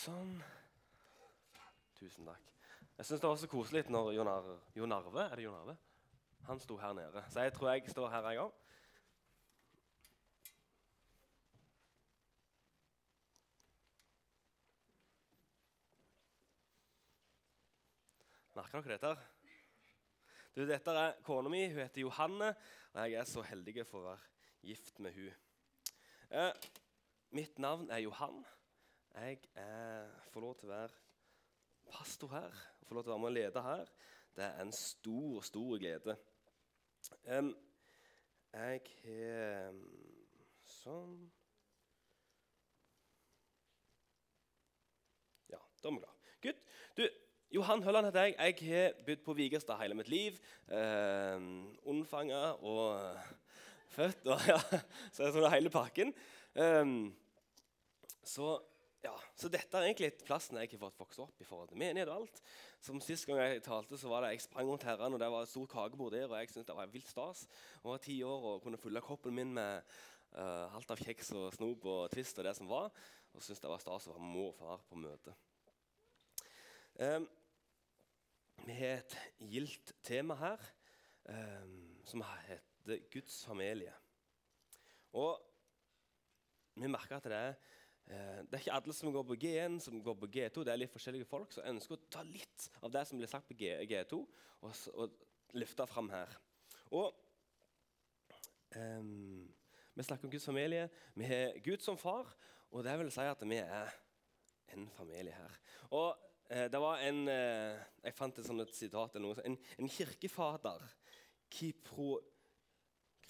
Sånn. Tusen takk. Jeg syns det var så koselig når Jon Ar- Jon Arve er det Jon Arve? Han sto her nede. Så jeg tror jeg står her, jeg òg. Merker dere dette? Du, dette er kona mi. Hun heter Johanne, og jeg er så heldig for å være gift med hun. Eh, mitt navn er Johan. Jeg er, får lov til å være pastor her, får lov til å være med og lede her. Det er en stor, stor glede. Um, jeg har Sånn. Ja, da er vi klare. Gutt, Du, Johan Hølland heter jeg. Jeg har bodd på Vigerstad hele mitt liv. Eh, Unnfanga og født og ja, så tror det er hele pakken. Em, så, ja, så dette er egentlig plassen jeg har fått vokse opp i forhold til menighet og alt. Som Sist gang jeg talte, så var det jeg sprang rundt herren, og det var et stort kakebord der. og jeg syntes det var vilt stas. Jeg var ti år og kunne fylle koppen min med uh, alt av kjeks og snop og Twist og det som var. Og syntes det var stas å være mor og far på møte. Um, vi har et gildt tema her um, som heter Guds familie. Og vi merker at det er, eh, det er ikke alle som går på G1, som går på G2. Det er litt forskjellige folk som ønsker å ta litt av det som blir sagt på G, G2, og, og løfte fram her. Og um, Vi snakker om Guds familie. Vi har Gud som far, og det vil si at vi er en familie her. Og uh, det var en uh, Jeg fant et sånt sitat eller noe, en, en kirkefader, Kipro,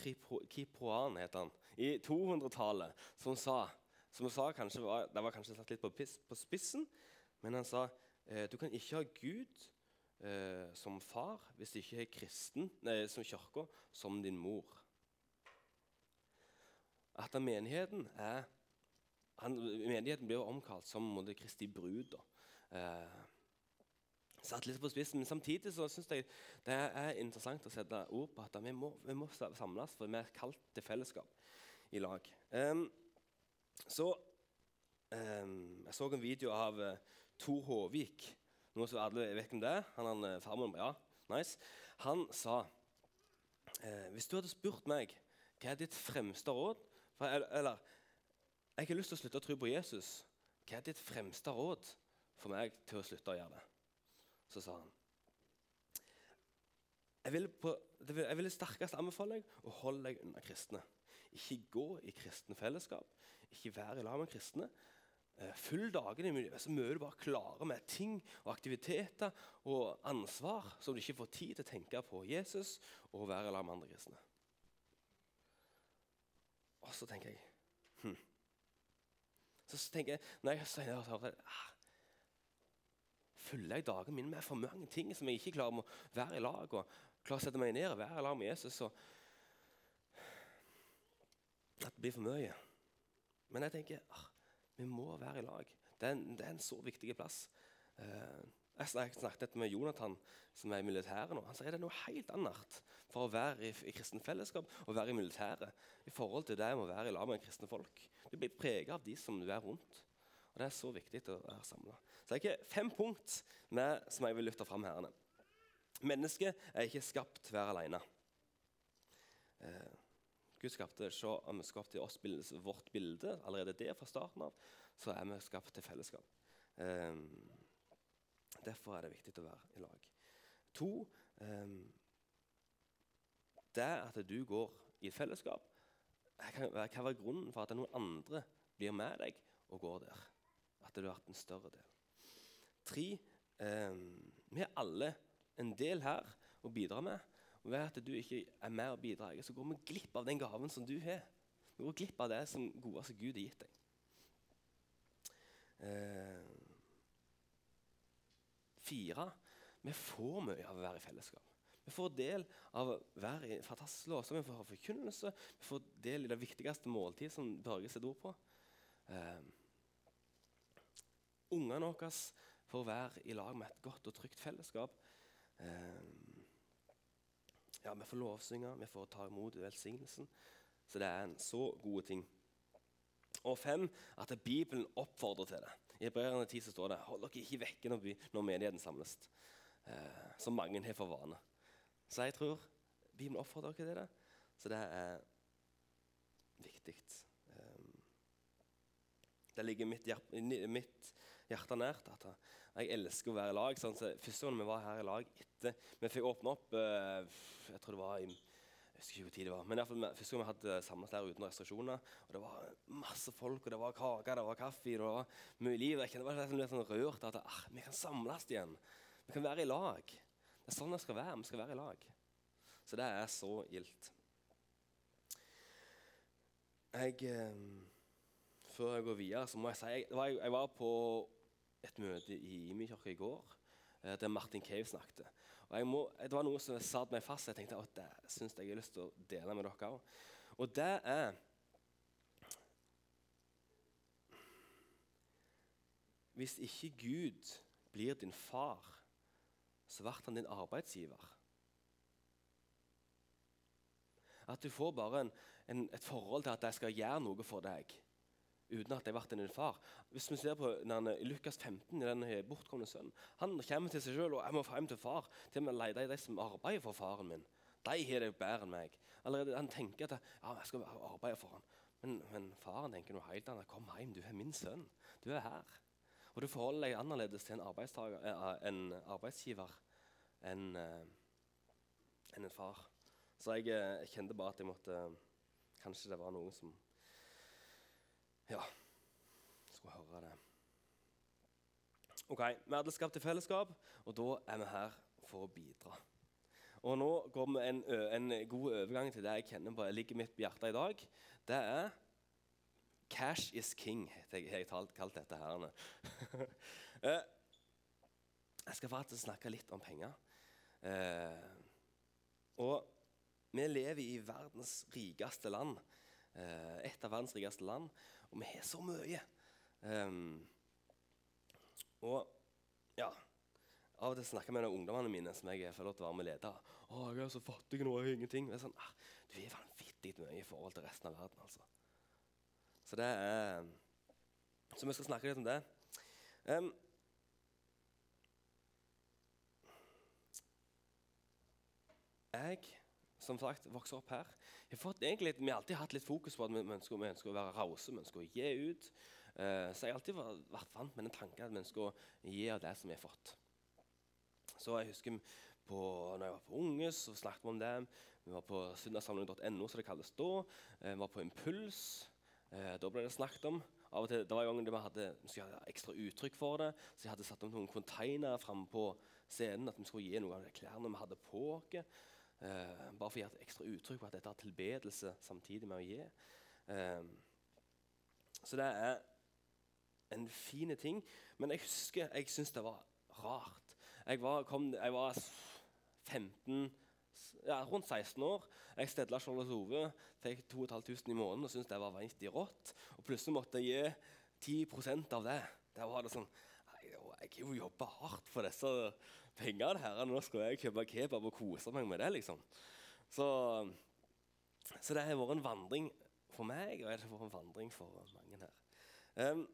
Kipro, Kiproan heter han, i 200-tallet, som sa som sa kanskje var, Det var kanskje satt litt på, på spissen, men han sa eh, du kan ikke ha Gud eh, som far hvis du ikke har kristen, nei, som kirka som din mor. At menigheten er han, Menigheten blir jo omkalt som på måte Kristi brud. Eh, satt litt på spissen, men samtidig så synes jeg det er interessant å sette ord på at vi må, vi må samles, for vi er kalt til fellesskap i lag. Em, så em, Jeg så en video av eh, Tor Håvik. Noe som alle vet hvem det er. Han, er eh, farmoren, ja, nice. Han sa eh, Hvis du hadde spurt meg hva er ditt fremste råd for, eller, eller jeg har lyst til å slutte å tro på Jesus. Hva er ditt fremste råd for meg til å slutte å gjøre det? Så sa han Jeg vil, på, jeg vil sterkest anbefale deg å holde deg unna kristne. Ikke gå i kristne fellesskap. Ikke være i lag med kristne. Følg Fyll dagene med så mye du bare klarer med ting og aktiviteter og ansvar som du ikke får tid til å tenke på Jesus og være i lag med andre kristne. Og så tenker jeg hm. Så tenker jeg, når jeg sier det, ah, Fyller jeg dagen min med for mange ting som jeg ikke klarer med å være i lag og klarer å sette meg ned og være i lag med Jesus? Og at det blir for mye. Men jeg tenker ah, vi må være i lag. Det er en, det er en så viktig plass. Eh, jeg snak- snakket med Jonathan, som er i militæret nå. Han sier det er noe helt annet for å være i, i kristent fellesskap og være i militæret i forhold til det med å være i lag med kristne folk. Du blir preget av de som du er rundt. Og Det er så viktig å være samla. Så det er ikke fem punkt med, som jeg vil løfte fram her. Mennesket er ikke skapt til å være alene. Eh, Gud skapte så er vi skapt i oss bildet, vårt bilde. Allerede der fra starten av så er vi skapt til fellesskap. Um, derfor er det viktig å være i lag. To um, Det at du går i fellesskap, være, kan være grunnen for at noen andre blir med deg og går der. At du har hatt en større del. Tre um, Vi er alle en del her å bidra med. Og ved at du ikke er med og bidrar, så går vi glipp av den gaven som du har. Vi går glipp av det som gode Gud har gitt deg. Eh, fire vi får mye av å være i fellesskap. Vi får del av å være i fantastisk lovsang, vi får forkynnelse, vi får del i det viktigste måltid som Børge setter ord på. Eh, Ungene våre får være i lag med et godt og trygt fellesskap. Eh, ja, Vi får lovsynge, vi får ta imot velsignelsen. Så det er en så gode ting. Og fem, at Bibelen oppfordrer til det. I Hebreerne 10 så står det hold dere ikke vekke når, når menigheten samles, eh, som mange har for vane. Så jeg tror Bibelen oppfordrer dere til det. Så det er viktig. Eh, det ligger mitt, hjerte, mitt hjerte nært at jeg elsker å være i lag. Sånn, så første gang vi var her i lag etter Vi fikk åpne opp uh, Jeg tror det var i jeg husker ikke hvor tid det var, men fall, Første gang vi hadde samlet der uten restriksjoner, og det var masse folk, og det var kake, det var kaffe, det var mye liv Jeg var litt sånn rørt at ah, vi kan samles igjen. Vi kan være i lag. Det er sånn det skal være. Vi skal være i lag. Så det er så gildt. Jeg, eh, før jeg går videre, så må jeg si Jeg jeg var på et møte i Imekirka i går eh, der Martin Cave snakket. Og må, Det var noe som satte meg fast. Jeg tenkte at det syns jeg har lyst til å dele med dere òg. Og det er Hvis ikke Gud blir din far, så blir han din arbeidsgiver. At du får bare en, en, et forhold til at jeg skal gjøre noe for deg uten at jeg ble din far. Hvis vi ser på denne, Lukas 15, i den bortkomne sønnen, han kommer til seg sjøl og jeg må få hjem til far. Til og med lete de som arbeider for faren min. De har det bedre enn meg. Allerede Han tenker at ja, jeg skal arbeide for han. Men, men faren tenker noe helt annet. Kom hjem, du er min sønn. Du er her. Og du forholder deg annerledes til en, eh, en arbeidsgiver enn eh, en en far. Så jeg, jeg eh, kjente bare at jeg måtte Kanskje det var noe som ja, skulle høre det. Ok, Vi til fellesskap, og da er vi her for å bidra. Og Nå går vi en, en god overgang til det jeg kjenner på, jeg ligger mitt hjerte i dag. Det er Cash is king, har jeg kalt dette. her. Eh, jeg skal faktisk snakke litt om penger. Eh, og vi lever i verdens rikeste land. Eh, et av verdens rikeste land. Og vi har så mye. Um, og ja Av og til snakker jeg med ungdommene mine som jeg får lov til å være med leder. 'Å, jeg er så fattig nå, jeg har ingenting.' Det er sånn, ah, Du er vanvittig mye i forhold til resten av verden. altså. Så det er Så vi skal snakke litt om det. Um, jeg som sagt, vokser opp her. Jeg har fått, egentlig, vi har alltid hatt litt fokus på at vi, ønsker, vi ønsker å være rause, vi ønsker å gi ut. Uh, så jeg har alltid vært vant med den tanken at vi ønsker å gi av det som vi har fått. Så jeg husker på, når jeg var på Unge, så snakket vi om det. Vi var på søndagssamling.no, som det kalles da. Uh, vi var på Impuls. Uh, da ble det snakket om. Av og til, det var ganger vi hadde, vi skulle ekstra uttrykk for det. Så jeg hadde satt om noen containere framme på scenen. At vi skulle gi noe av de klærne vi hadde på oss. Uh, bare for å gi et ekstra uttrykk på at dette er tilbedelse samtidig med å gi. Eh, så det er en fin ting. Men jeg husker jeg syntes det var rart. Jeg var, kom, jeg var 15, ja, rundt 16 år. Jeg stedla Charlotte Ove, fikk 2500 i måneden og syntes det var vanvittig rått. Og plutselig måtte jeg gi 10 av det. Der var det sånn Jeg har jo jobba hardt for disse pengene her. Nå skal jeg kjøpe kebab og kose meg med det. liksom. Så, så det har vært en vandring for meg, og det har vært en vandring for mange her. Um,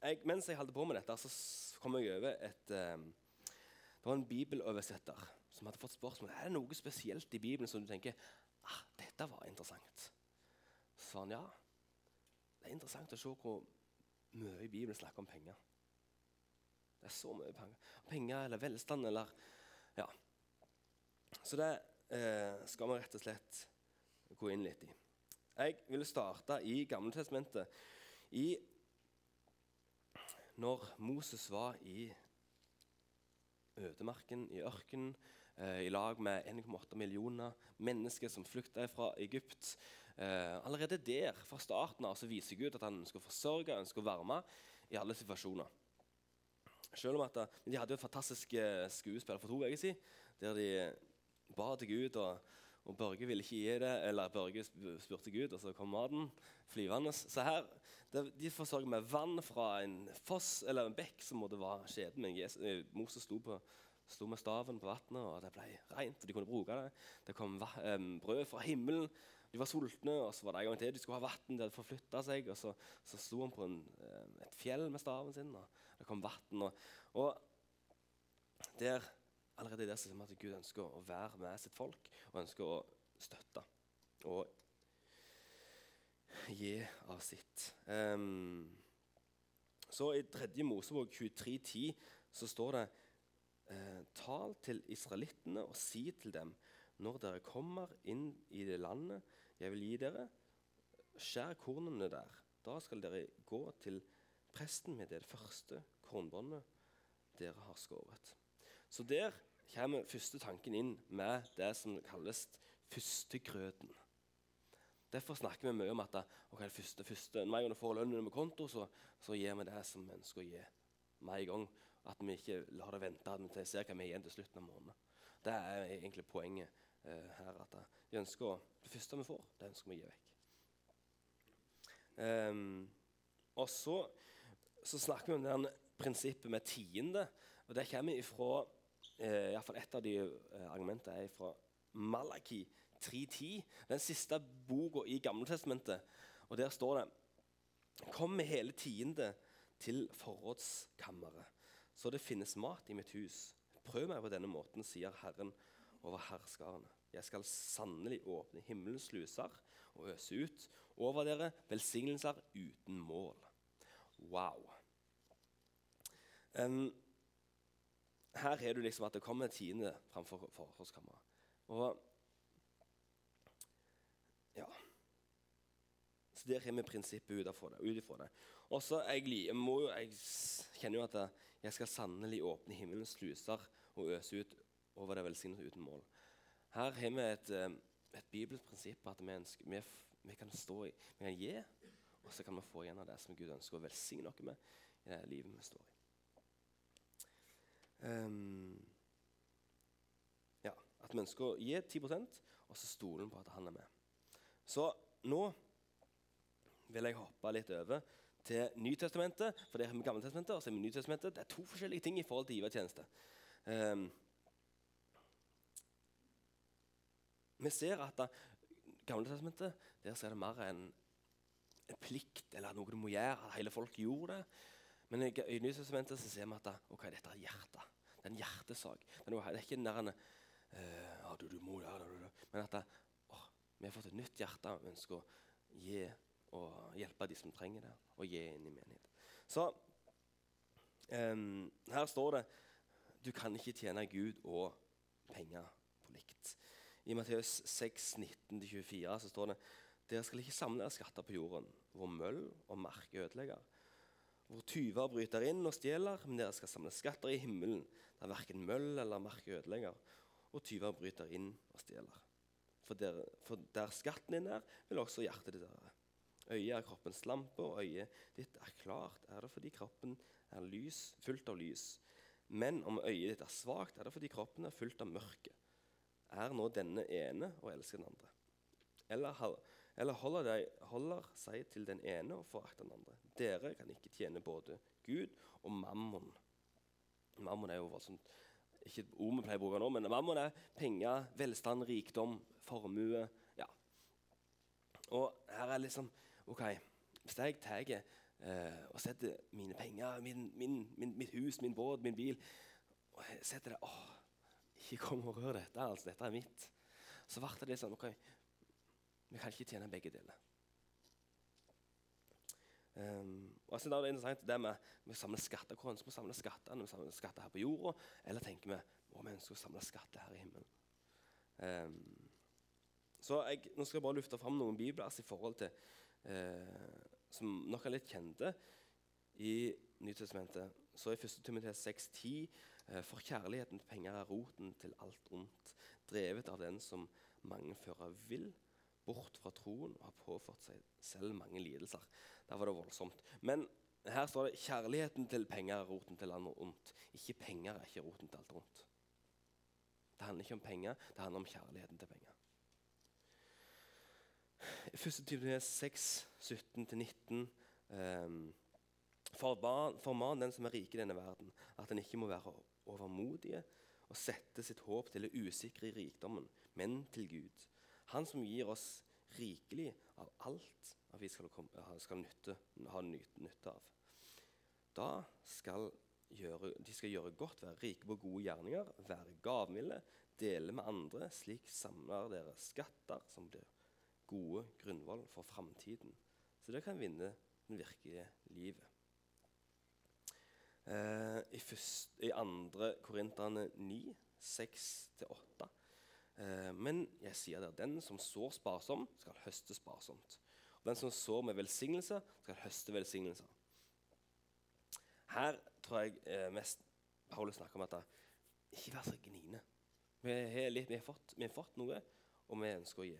jeg, mens jeg holdt på med dette, så kom jeg over et um, Det var en bibeloversetter som hadde fått spørsmål er det noe spesielt i Bibelen som du tenker ah, dette var interessant. Så sa han ja. Det er interessant å se hvor mye Bibelen snakker om penger. Det er så mye penger. Penger eller velstand eller Ja. Så det eh, skal vi rett og slett gå inn litt i. Jeg vil starte i Gamletestamentet. I når Moses var i ødemarken, i ørkenen, eh, i lag med 1,8 millioner mennesker som flykta fra Egypt. Eh, allerede der, fra starten av, så viser Gud at han ønsker å forsørge, ønsker å varme i alle situasjoner. Selv om at eh, De hadde jo et fantastisk eh, skuespill for to uker siden, der de ba til Gud, og, og Børge ville ikke gi det. Eller Børge spurte Gud, og så kom maten flyvende. Så her, De forsørger med vann fra en foss eller en bekk som måtte være skjeden. Men eh, Moses sto, på, sto, med staven på vannet, og det ble rent. og De kunne bruke det. Det kom brød fra himmelen. De var sultne, og så var det en gang til de skulle ha vann. De hadde forflytta seg. og Så, så sto han på en, et fjell med staven sin, og det kom vann. Og, og der, allerede der ser vi at Gud ønsker å være med sitt folk og ønsker å støtte og gi av sitt. Um, så I 3. Mosebok 23,10 så står det eh, Tal til israelittene og si til dem når dere kommer inn i det landet jeg vil gi dere, skjær kornene der. Da skal dere gå til presten med det første kornbåndet dere har skåret. Så der kommer første tanken inn med det som kalles førstegrøten. Derfor snakker vi mye om at okay, første, første, når vi får lønnen med konto, så, så gir vi det som vi ønsker å gi med en gang. At vi ikke lar det vente til vi ser hva vi har igjen til slutten av måneden. Det er egentlig poenget eh, her. at vi ønsker å, Det første vi får, det ønsker vi å gi vekk. Um, og så, så, snakker vi om den prinsippet med tiende. og Det kommer ifra, eh, fall Et av de eh, argumentene er fra Malaki 3.10, den siste boka i Gamletestamentet. Og der står det Kom med hele tiende til forrådskammeret, så det finnes mat i mitt hus. Prøv meg på denne måten, sier Herren over herskarene. Jeg skal sannelig åpne himmelens sluser og øse ut over dere velsignelser uten mål. Wow. Um, her er du liksom at det kommer en tiende framfor forhåndskammeret. Og ja Så der har vi prinsippet ut ifra det. Og så jeg, jeg, jeg, kjenner jo at jeg skal sannelig åpne himmelens sluser og øse ut over det velsignede uten mål. Her har vi et, eh, et bibelsk prinsipp at vi, ønsker, vi, vi, kan stå i, vi kan gi, og så kan vi få igjen av det som Gud ønsker å velsigne oss med i det livet vi står i. Um, ja, At vi ønsker å gi 10 og så stoler vi på at han er med. Så nå vil jeg hoppe litt over til Nytestamentet. For det er Gammeltestamentet og så er Nytestamentet. Det er to forskjellige ting i forhold til givertjeneste. Um, Vi ser at da, Gammeltestamentet der ser det mer en, en, plikt eller noe du må gjøre. at Hele folk gjorde det. Men i, i Nytestamentet så ser vi at okay, dette er hjertet. Det er en hjertesak. Det er, ikke nærende uh, du, du må gjøre det, Men at oh, vi har fått et nytt hjerte og ønsker å gi og hjelpe de som trenger det, og gi inn i menighet. Så um, her står det du kan ikke tjene Gud og penger på likt. I Matteus 6, 19-24 så står det dere skal ikke samle skatter på jorden, hvor møll og mark ødelegger, hvor tyver bryter inn og stjeler, men dere skal samle skatter i himmelen, der verken møll eller mark ødelegger, og tyver bryter inn og stjeler. For, der, for der skatten din er, vil også hjertet ditt være. Øyet er kroppens lampe, og øyet ditt er klart. Er det fordi kroppen er lys, fullt av lys? Men om øyet ditt er svakt, er det fordi kroppen er fullt av mørke er nå denne ene og elsker den andre. Eller, eller holder, de, holder, seg til den ene og forakter den andre. Dere kan ikke tjene både Gud og mammon. Mammon er jo voldsomt ikke et ord vi pleier å bruke nå, men mammon er penger, velstand, rikdom, formue. ja. Og her er liksom OK, hvis jeg tar eh, og setter mine penger, min, min, min, mitt hus, min båt, min bil og setter det, åh, ikke kom og rør dette. altså, Dette er mitt. Så ble det sånn ok, Vi kan ikke tjene begge deler. Um, og jeg synes Det er interessant det med, vi å samle skatter. Hvor ønsker vi samle skattene? Vi samler skatter her på jorda, eller tenker vi å, vi ønsker å samle skatter her i himmelen? Um, så jeg, Nå skal jeg bare lufte fram noen til uh, som nok er litt kjente i Nytestamentet. Så i 1. Timoteus 6,10 Eh, for kjærligheten til penger er roten til alt ondt, drevet av den som mange fører vill, bort fra troen og har påført seg selv mange lidelser. Der var det voldsomt. Men her står det kjærligheten til penger er roten til alt ondt. Ikke penger er ikke roten til alt ondt. Det handler ikke om penger, det handler om kjærligheten til penger. 1. Timoteus 6, 17-19. Um, Forman den som er rik i denne verden, at en ikke må være overmodige og sette sitt håp til det usikre i rikdommen, men til Gud. Han som gir oss rikelig av alt at vi skal, skal nytte, ha nytte av. Da skal gjøre, de skal gjøre godt, være rike på gode gjerninger, være gavmilde, dele med andre. Slik samler dere skatter som blir gode grunnvoll for framtiden. Så dere kan vinne det virkelige livet. Eh, I, første, I andre Korinterne 9, 6-8. Eh, men jeg sier dere, den som sår sparsom, skal høste sparsomt. Og den som sår med velsignelse, skal høste velsignelser. Her tror jeg eh, mest Paulus snakker om at ikke vær så gniende. Vi, vi, vi, har fått, vi har fått noe, og vi ønsker å gi.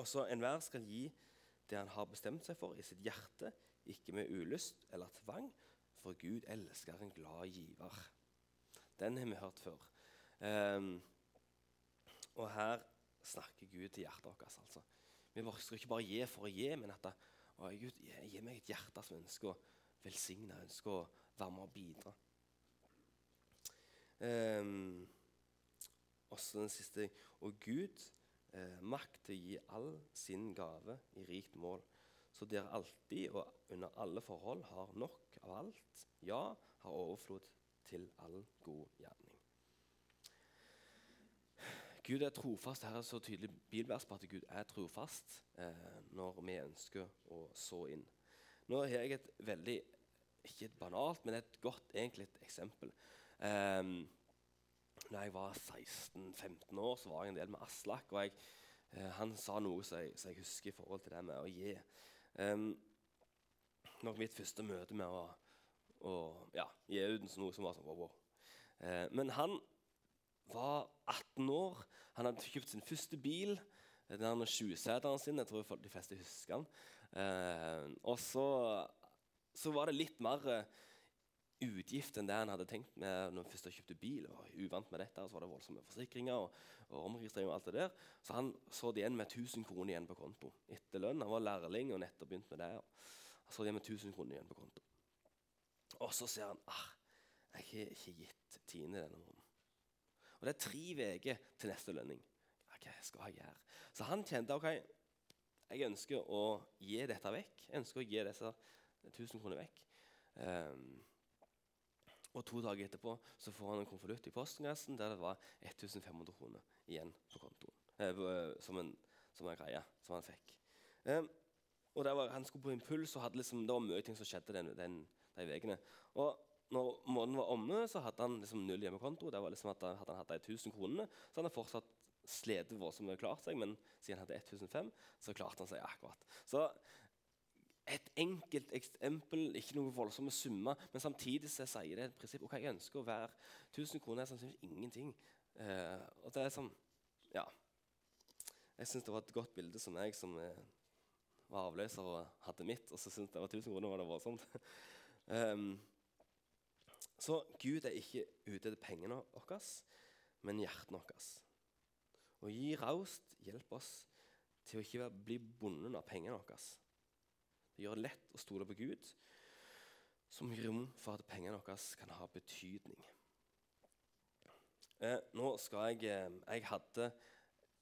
Også enhver skal gi det han har bestemt seg for i sitt hjerte, ikke med ulyst eller tvang, for Gud elsker en glad giver. Den har vi hørt før. Um, og her snakker Gud til hjertet vårt. Altså. Vi skal ikke bare gi for å gi, men at å, Gud, gi meg et hjerte som ønsker å velsigne, ønsker å være med og bidra. Um, også den siste Og Gud eh, makt til å gi all sin gave i rikt mål, så dere alltid og under alle forhold har nok av alt, ja, har overflod til all god gjerning. Gud er trofast. Her er så tydelig bilvers på at Gud er trofast eh, når vi ønsker å så inn. Nå har jeg et veldig ikke et banalt, men et godt egentlig et eksempel. Um, når jeg var 16-15 år, så var jeg en del med Aslak. og jeg, eh, Han sa noe som jeg, jeg, husker i forhold til det med å gi. Eh, nok mitt første møte med å, å ja, gi ut noe som var sånn wow, wow. Eh, men han var 18 år. Han hadde kjøpt sin første bil. Den 20-seteren sin. Jeg tror de fleste husker den. Eh, og så så var det litt mer uh, utgift enn det han hadde tenkt med når han først kjøpte bil. og uvant med dette, Så var det voldsomme forsikringer og, og omregistrering. og alt det der. Så han så det igjen med 1000 kroner igjen på konto etter lønn. Han var lærling og nettopp begynt med det. Han så det igjen med 1000 kroner igjen på konto. Og så ser han ah, jeg har ikke gitt Tine denne. Og det er tre uker til neste lønning. Hva skal jeg gjøre? Så han kjente ok, jeg ønsker å gi dette vekk. Jeg ønsker å gi disse 1000 kroner vekk. Um, og To dager etterpå så får han en konvolutt i postkassen der det var 1500 kroner igjen på kontoen. Eh, eh, som, en, som, en, greie som han fikk. Um, og var, Han skulle på impuls, og liksom, det var mye ting som skjedde den, den, de ukene. Og når måneden var omme, så hadde han liksom null hjemmekonto. Det var liksom at han Hadde han hatt de 1000 kronene, så hadde han fortsatt slitt voldsomt klart seg. Men siden han hadde 1005, så klarte han seg akkurat. Så et enkelt eksempel, ikke noe voldsomme summer, men samtidig så sier det et prinsipp. ok, Jeg ønsker å være 1000 kroner er sannsynligvis ingenting. Uh, og det er sånn, ja. Jeg syns det var et godt bilde som jeg som uh, var avløser og hadde mitt, og så syntes jeg det var 1000 kroner var det voldsomt. um, så Gud er ikke ute etter pengene våre, men hjertene våre. Og gi raust hjelp oss til å ikke bli bundet av pengene våre. Det gjør det lett å stole på Gud, som gir rom for at pengene våre kan ha betydning. Eh, nå skal jeg eh, Jeg hadde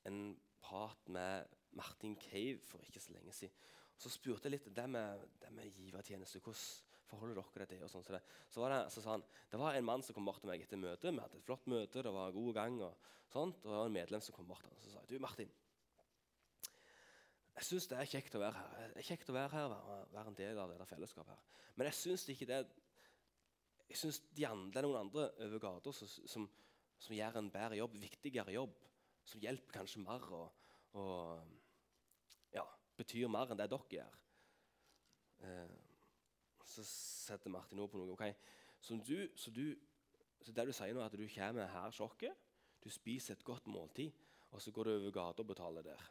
en prat med Martin Cave for ikke så lenge siden. Så spurte jeg litt det med, det med givertjeneste. Hvordan forholder dere deg til og sånn, så, så, det, så sa han det var en mann som kom bort til meg etter møtet. Vi hadde et flott møte, det var god gang. og sånt, og det var en medlem som kom bort og så sa du Martin, jeg syns det er kjekt å være her. Det er kjekt å være her, være, være en del av dette fellesskapet. her. Men jeg syns ikke det jeg synes de andre, det er noen andre over gata som, som, som, gjør en bedre jobb, viktigere jobb, som hjelper kanskje mer og, og ja, betyr mer enn det dere gjør. Eh, så setter Martin ord på noe. Okay. Så, du, så, du, så det du sier nå, er at du kommer her sjokket, du spiser et godt måltid, og så går du over gata og betaler der.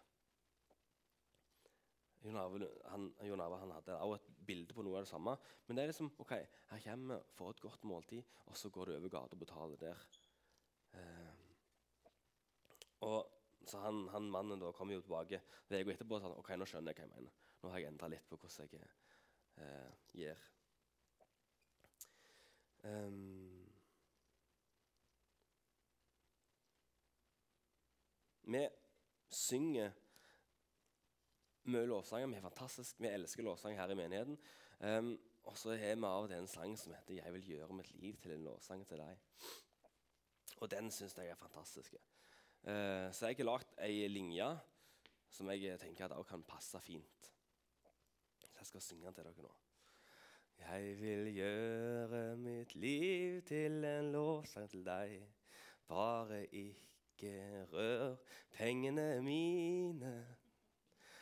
Jon Arve hadde også et bilde på noe av det samme. Men det er liksom, ok, her kommer vi, får et godt måltid, og så går du over gata og betaler der. Eh, og så han, han, mannen da kommer jo tilbake uka etterpå og sa ok, nå skjønner jeg hva jeg mener. Nå har jeg endra litt på hvordan jeg eh, gir. Um, vi synger mye lovsanger. Vi er fantastisk, vi elsker lovsang her i menigheten. Um, og så har vi av og til en sang som heter 'Jeg vil gjøre mitt liv til en lovsang til deg'. Og den syns jeg er fantastisk. Uh, så jeg har lagd ei linje som jeg tenker at også kan passe fint. Jeg skal synge den til dere nå. Jeg vil gjøre mitt liv til en lovsang til deg. Bare ikke rør pengene mine.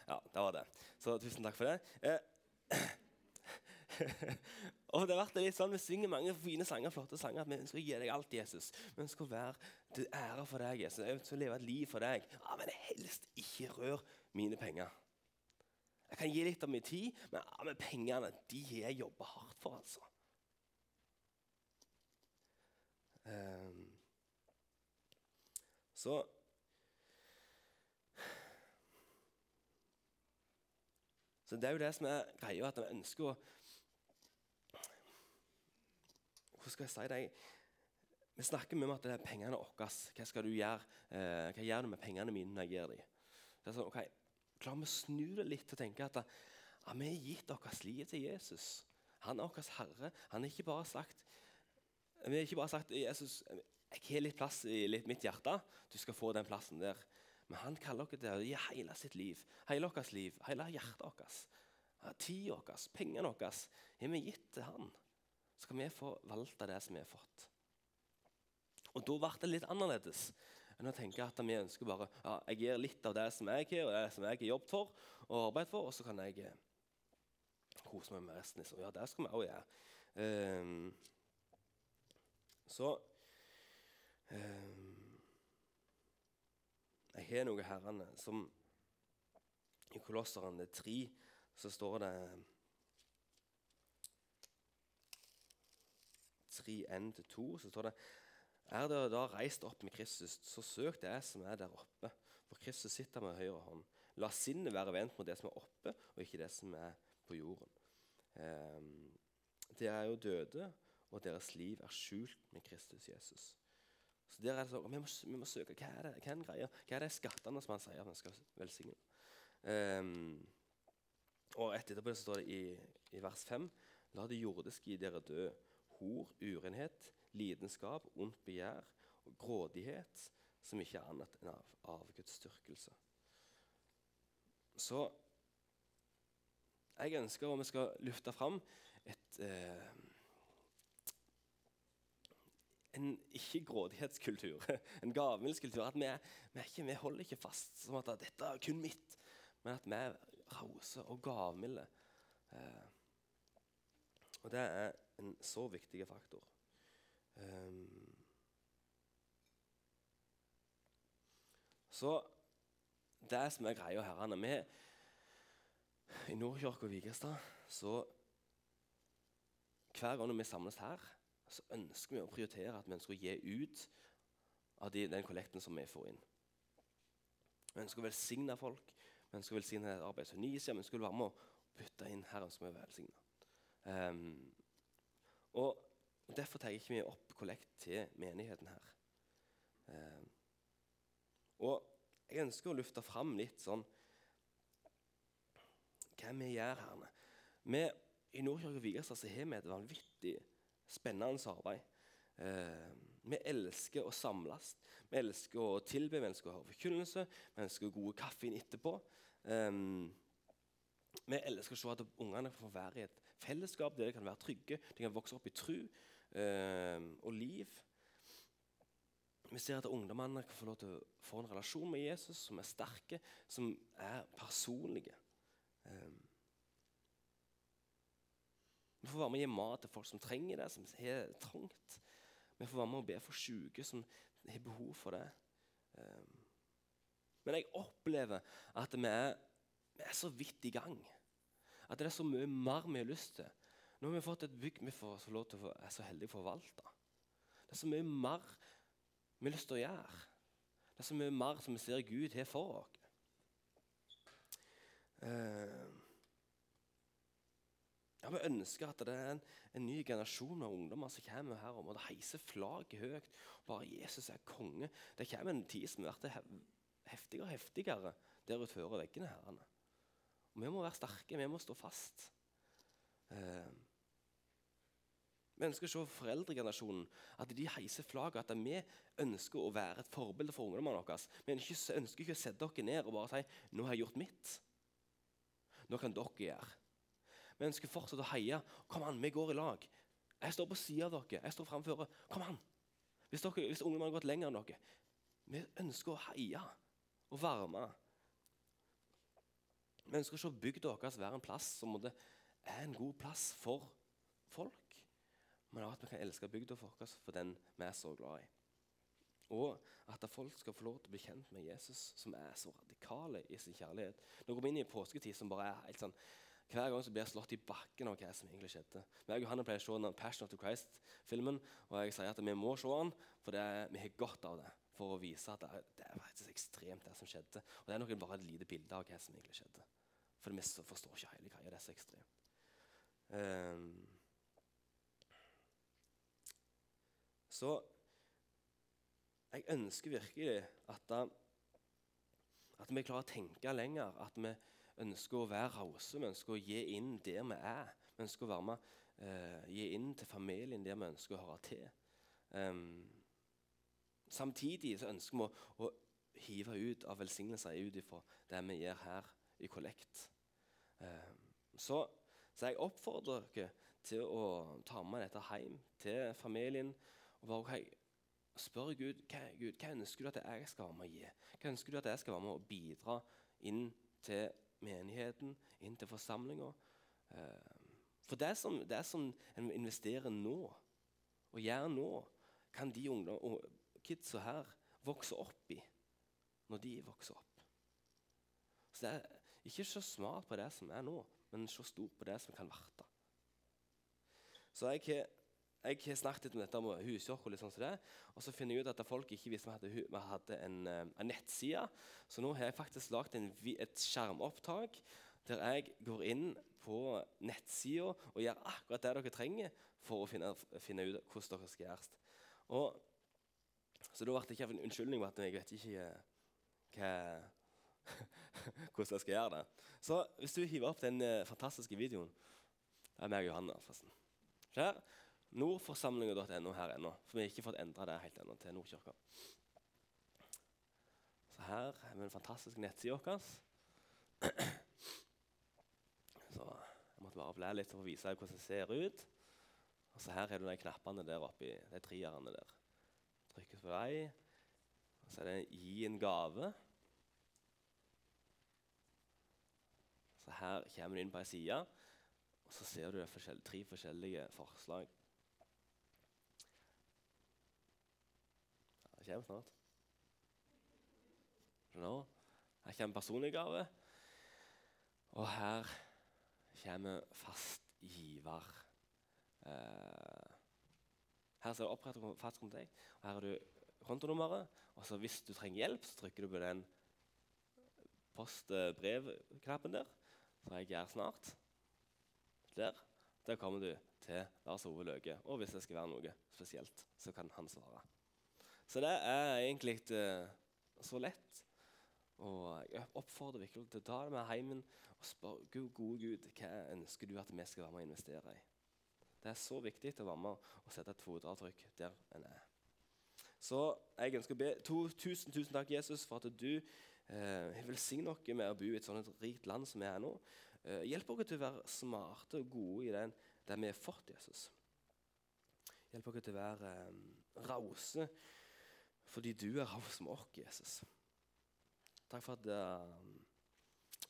Ja, det var det. Så tusen takk for det. Eh, og det har vært litt sånn, Vi synger mange fine sanger, flotte sanger. at Vi ønsker å gi deg alt, Jesus. Vi ønsker å være til ære for deg, Jesus. Jeg ønsker å leve et liv for deg. Ja, Men helst ikke rør mine penger. Jeg kan gi litt av min tid, men, ja, men pengene de jeg jobba hardt for. altså. Um, så Så det er jo det som er greia, at vi ønsker å Hvordan skal jeg si det? Vi snakker mye om at det er pengene våre. Hva skal du gjøre eh, hva gjør du med pengene mine når jeg gir dem? Det er sånn, ok, Klarer vi å snu det litt og tenke at vi har gitt vårt liv til Jesus? Han er vår Herre. Han har ikke bare sagt Vi har ikke bare sagt Jesus, jeg har litt plass i litt mitt hjerte. Du skal få den plassen der. Men han kaller dere til å gi hele sitt liv, hele vårt liv, hele hjertet vårt. Tida vår, pengene våre, har vi gitt til han. Så kan vi forvalte det som vi har fått. Og Da ble det litt annerledes enn å tenke at vi ønsker bare ja, jeg gir litt av det som jeg har, og det som jeg har jobbet for og arbeidet for, og så kan jeg eh, kose meg med resten. Liksom. Ja, det skal vi òg gjøre. Um, så um, jeg har noe herrene som I Kolosserne 3 så står det 3.1-2 så står det Er dere da reist opp med Kristus, så søk det som er der oppe. For Kristus sitter med høyre hånd. La sinnet være vendt mot det som er oppe, og ikke det som er på jorden. Um, dere er jo døde, og deres liv er skjult med Kristus Jesus. Så der er det sånn, vi, må, vi må søke hva er det, hva er den greia? Hva er det skattene som han sier at vi skal velsigne? Um, og etterpå så står det i, i vers 5.: La det jordiske i dere dø. Hor, urenhet, lidenskap, ondt begjær og grådighet, som ikke er annet enn av, av Guds styrkelse. Så jeg ønsker at vi skal lufte fram et eh, en ikke-grådighetskultur, en gavmildskultur. At vi, vi, ikke, vi, holder ikke fast som at dette er kun mitt, men at vi er rause og gavmilde. Eh, og det er en så viktig faktor. Um, så det som er greia her vi, I Nordkirka og Vigrestad så Hver gang vi samles her, så ønsker vi å prioritere at vi ønsker å gi ut av de, den kollekten som vi får inn. Vi ønsker å velsigne folk, vi ønsker å velsigne et arbeid som Nisia, vi ønsker å være med å putte inn her ønsker vi å velsigne. Um, og Derfor tar jeg ikke vi opp kollekt til menigheten her. Eh, og jeg ønsker å lufte fram litt sånn hva vi gjør her. Vi, I Nordkirke Vigrestad har vi et vanvittig spennende arbeid. Eh, vi elsker å samles, vi elsker å tilbe, vi elsker å høre forkynnelse, vi elsker gode kaffe inn etterpå. Eh, vi elsker å se at ungene får være i et fellesskap der de kan være trygge, de kan vokse opp i tru og liv. Vi ser at ungdommene kan få lov til å få en relasjon med Jesus som er sterke, som er personlige. Um, vi får være med å gi mat til folk som trenger det, som har trangt. Vi får være med å be for syke som har behov for det. Um, men jeg opplever at vi er, vi er, så vidt i gang. At det er så mye mer vi har lyst til. Nå har vi fått et bygg vi får lov til å er så heldige å forvalte. Det er så mye mer vi har lyst til å gjøre. Det er så mye mer som vi ser Gud har for oss. Uh, ja, Vi ønsker at det er en, en ny generasjon av ungdommer som kommer her og heiser flagget høyt. Bare Jesus er konge. Det kommer en tid som blir heftigere og heftigere der utover veggene. herrene. Og vi må være sterke, vi må stå fast. Eh, vi ønsker å se foreldregenerasjonen, at de heiser flagget. At vi ønsker å være et forbilde for ungdommene våre. Vi ønsker ikke å sette dere ned og bare si 'Nå har jeg gjort mitt'. Nå kan dere gjøre. Vi ønsker fortsatt å heie. Kom an, vi går i lag. Jeg står på sida av dere. Jeg står framfor. Kom an! Hvis, dere, hvis ungdommene har gått lenger enn dere. Vi ønsker å heie og varme. Vi ønsker å se bygda vår være en plass som er en god plass for folk men at vi kan elske bygda vår for den vi er så glad i. Og at folk skal få lov til å bli kjent med Jesus, som er så radikale i sin kjærlighet. Nå går vi inn i en påsketid som bare er helt sånn hver gang så blir jeg slått i bakken av hva som egentlig skjedde. Jeg og Johanne pleier å se den Passion of the Christ-filmen, og jeg sier at vi må se den, for det, vi har godt av det. For å vise at det, det er faktisk ekstremt, det som skjedde. Og det er nok bare et lite bilde av hva som egentlig skjedde. For vi forstår ikke hele greia. Det er så ekstremt. Um, Så jeg ønsker virkelig at, at vi klarer å tenke lenger. At vi ønsker å være rause. Vi ønsker å gi inn der vi er. Vi ønsker å være med, uh, gi inn til familien der vi ønsker å høre til. Um, samtidig så ønsker vi å, å hive ut av velsignelser ut ifra det vi gjør her i kollekt. Um, så, så, jeg oppfordrer dere til å ta med dette hjem til familien. Og bare okay, spør Gud hva, Gud, hva ønsker du at jeg skal være med å gi? Hva ønsker du at jeg skal være med å bidra inn til menigheten, inn til forsamlinga? Eh, for det som, det som en investerer nå, og gjør nå, kan de ungdom, og kidsa her vokse opp i når de vokser opp. Så det er ikke så smart på det som er nå, men så stort på det som kan verte. Så jeg har jeg har snakket om dette med og litt sånn det, og så finner jeg ut at folk ikke visste at vi hadde en, eh, en nettside. Så nå har jeg faktisk lagd et skjermopptak der jeg går inn på nettsida og gjør akkurat det dere trenger for å finne, finne ut hvordan dere skal gjøres. Og, så da ble det ikke en unnskyldning for at jeg vet ikke eh, hva, hvordan jeg skal gjøre det. Så hvis du hiver opp den uh, fantastiske videoen Det er meg og Johanne. forresten. Der Nordforsamlinga.no her ennå, for vi har ikke fått endra det helt ennå til Nordkirka. Så her har vi en fantastisk nettside vår. Så jeg måtte bare blære litt for å vise hvordan det ser ut. Og så her har du de knappene der oppi, de treerne der. Trykkes på dem. Og så er det 'gi en gave'. Så her kommer du inn på ei side, og så ser du tre forskjellige forslag. Kommer snart. Nå, her kommer personlig gave. Og her kommer fast giver. Eh, her ser du opprettet fast kontakt. og Her har du kontonummeret. Og så hvis du trenger hjelp, så trykker du på den post-brev-knappen der. Så jeg gjør snart. Der. Der kommer du til Lars Ove Løke. Og hvis det skal være noe spesielt, så kan han svare. Så det er egentlig ikke så lett. Og jeg oppfordrer virkelig til å ta det med hjem og spørre Gud, gode Gud, hva ønsker du at vi skal være med å investere i. Det er så viktig å være med og sette et fotavtrykk der en er. Så jeg ønsker å be to, tusen, tusen takk, Jesus, for at du eh, velsigner oss med å bo i et sånt rikt land som vi er nå. Eh, hjelp oss til å være smarte og gode i den, det vi har fått, Jesus. Hjelp oss til å være eh, rause fordi du er som oss, Jesus. Takk for at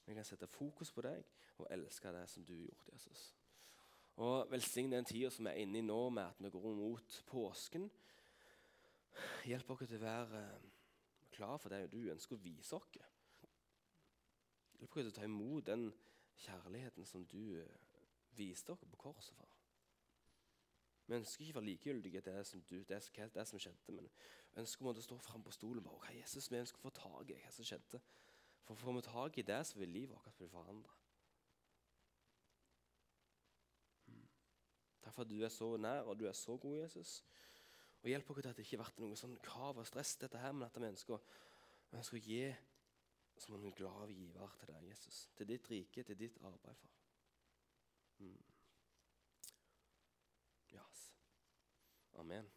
vi kan sette fokus på deg og elske det som du har gjort, Jesus. Og Velsign den tida som vi er inne i nå, med at vi går mot påsken. Hjelp oss til å være uh, klar for det du ønsker å vise oss. Hjelp oss til å ta imot den kjærligheten som du uh, viste oss på korset for. Vi ønsker ikke å være likegyldige til det som, du, det, det som skjedde, men vi ønsker å stå fram på stolen og bare, Jesus, vi ønsker å få tak i hva som skjedde. For får vi tak i det, så vil livet vårt bli forandra. Mm. Takk for at du er så nær, og du er så god, Jesus. Og Hjelp oss til at det ikke blir noe sånn krav og stress, dette her, men at vi ønsker, vi ønsker å gi som en glad giver til deg, Jesus. Til ditt rike, til ditt arbeid, far. Mm. Yes. Amen.